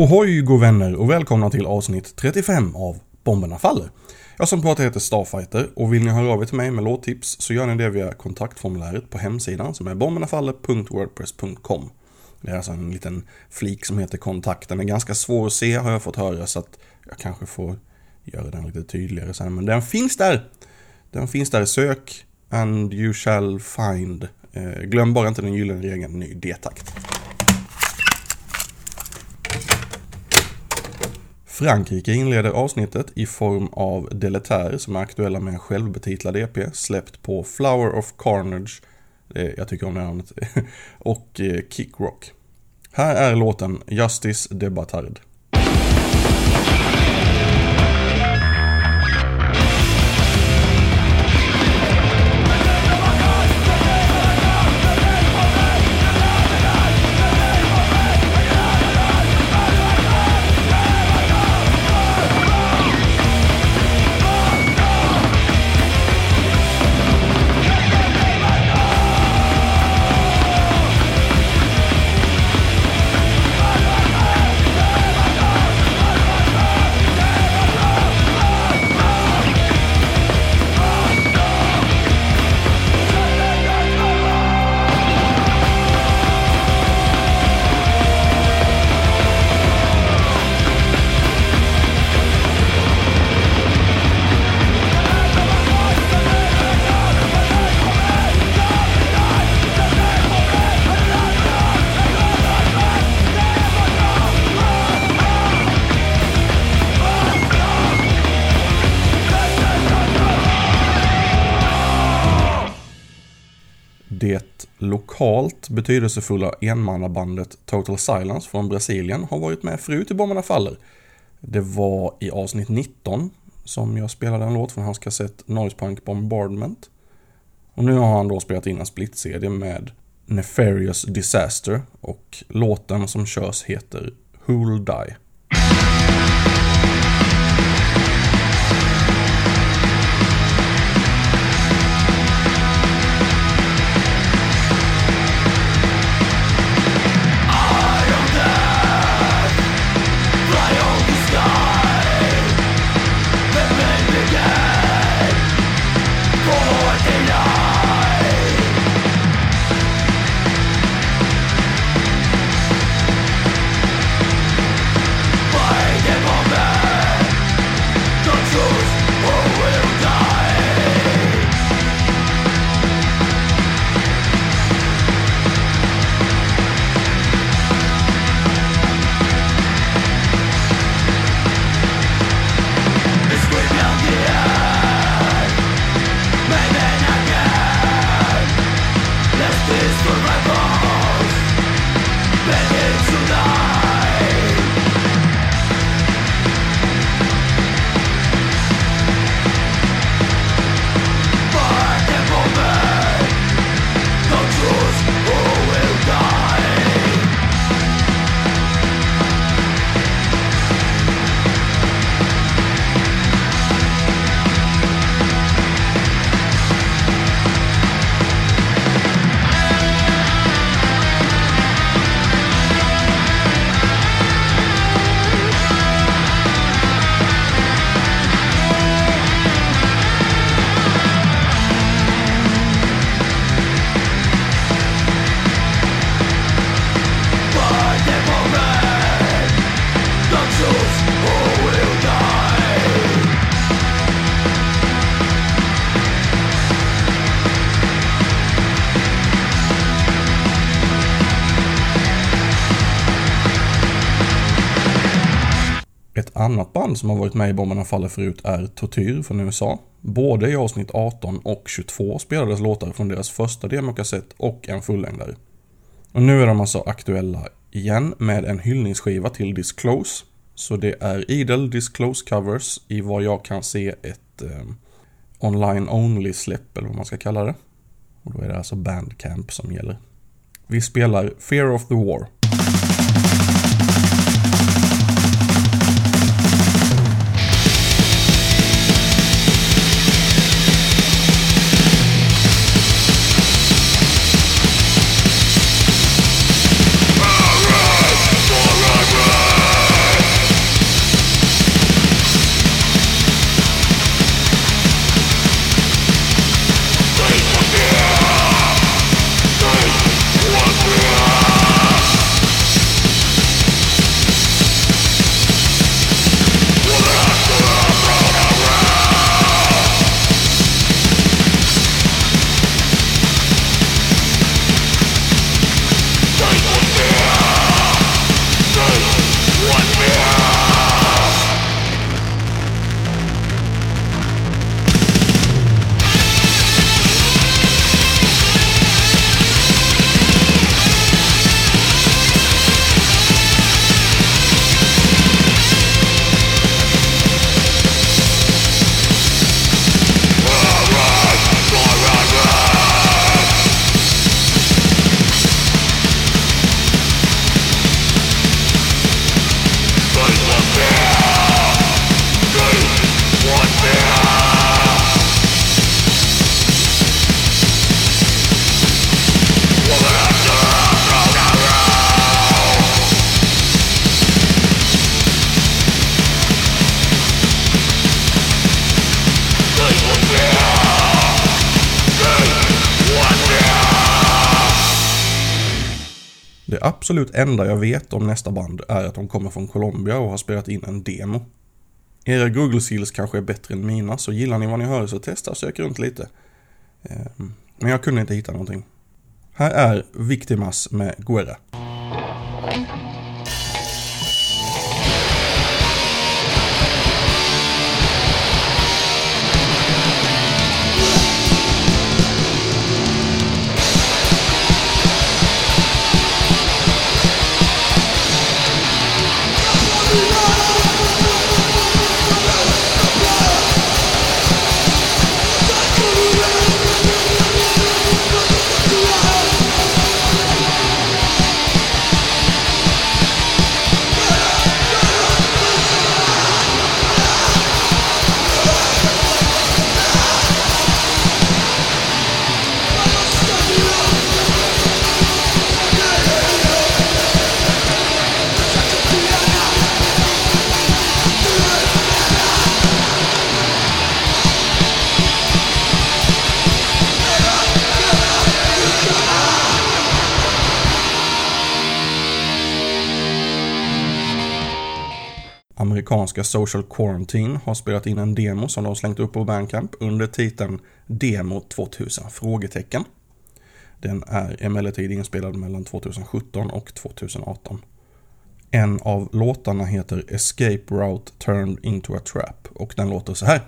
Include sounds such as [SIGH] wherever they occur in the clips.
Ohoj go vänner och välkomna till avsnitt 35 av Bomberna Faller. Jag som pratar heter Starfighter och vill ni höra av er till mig med låttips så gör ni det via kontaktformuläret på hemsidan som är bombernafaller.wordpress.com. Det är alltså en liten flik som heter kontakt. Den är ganska svår att se har jag fått höra så att jag kanske får göra den lite tydligare sen. Men den finns där! Den finns där. Sök and you shall find. Eh, glöm bara inte den gyllene regeln ny D-takt. Frankrike inleder avsnittet i form av Deletär som är aktuella med en självbetitlad EP släppt på Flower of Carnage, eh, jag tycker om det namnet, [LAUGHS] och eh, Kick Rock. Här är låten Justice de Batard. Det lokalt betydelsefulla enmannabandet Total Silence från Brasilien har varit med förut i Bomberna Faller. Det var i avsnitt 19 som jag spelade en låt från hans kassett Noise Punk Bombardment. Och nu har han då spelat in en split-CD med Nefarious Disaster och låten som körs heter Who'll Die. Annat band som har varit med i Bomberna Faller förut är Tortyr från USA. Både i avsnitt 18 och 22 spelades låtar från deras första demokassett och en fullängdare. Och nu är de alltså aktuella igen med en hyllningsskiva till Disclose. Så det är idel Disclose covers i vad jag kan se ett eh, online only släpp eller vad man ska kalla det. Och då är det alltså Bandcamp som gäller. Vi spelar Fear of the War. Det absolut enda jag vet om nästa band är att de kommer från Colombia och har spelat in en demo. Era Google skills kanske är bättre än mina, så gillar ni vad ni hör så testa och sök runt lite. Ehm, men jag kunde inte hitta någonting. Här är Victimas med Guerra. Amerikanska Social Quarantine har spelat in en demo som de slängt upp på Bandcamp under titeln Demo 2000? frågetecken. Den är emellertid inspelad mellan 2017 och 2018. En av låtarna heter Escape Route Turned Into a Trap och den låter så här.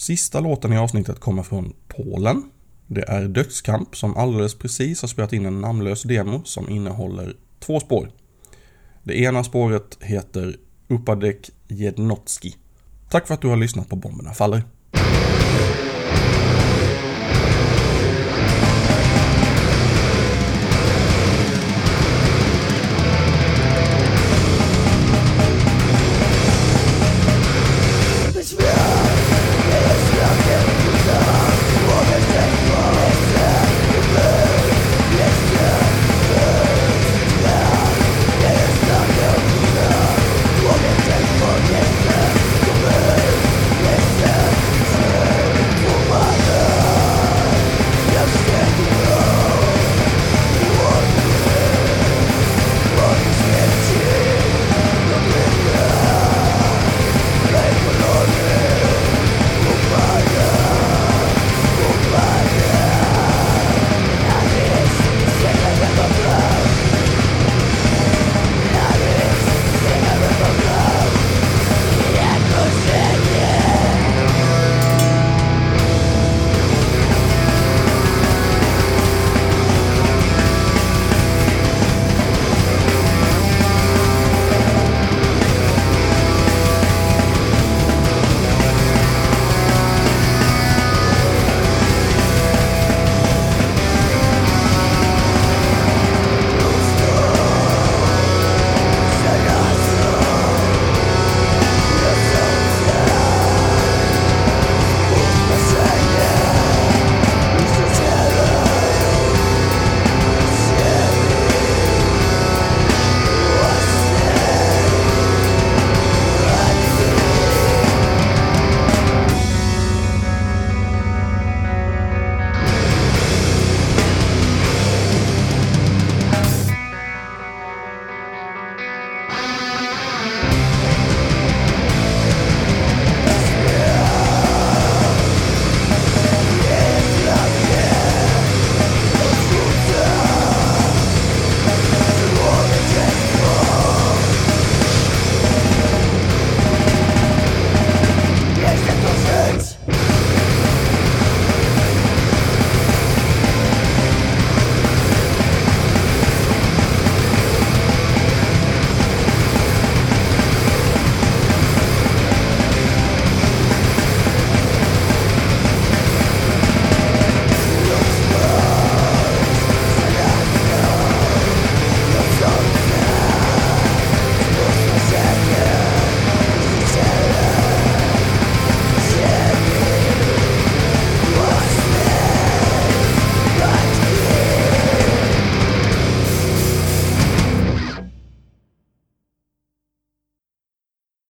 Sista låten i avsnittet kommer från Polen. Det är Dödskamp som alldeles precis har spelat in en namnlös demo som innehåller två spår. Det ena spåret heter Upadek Jednotski. Tack för att du har lyssnat på Bomberna Faller.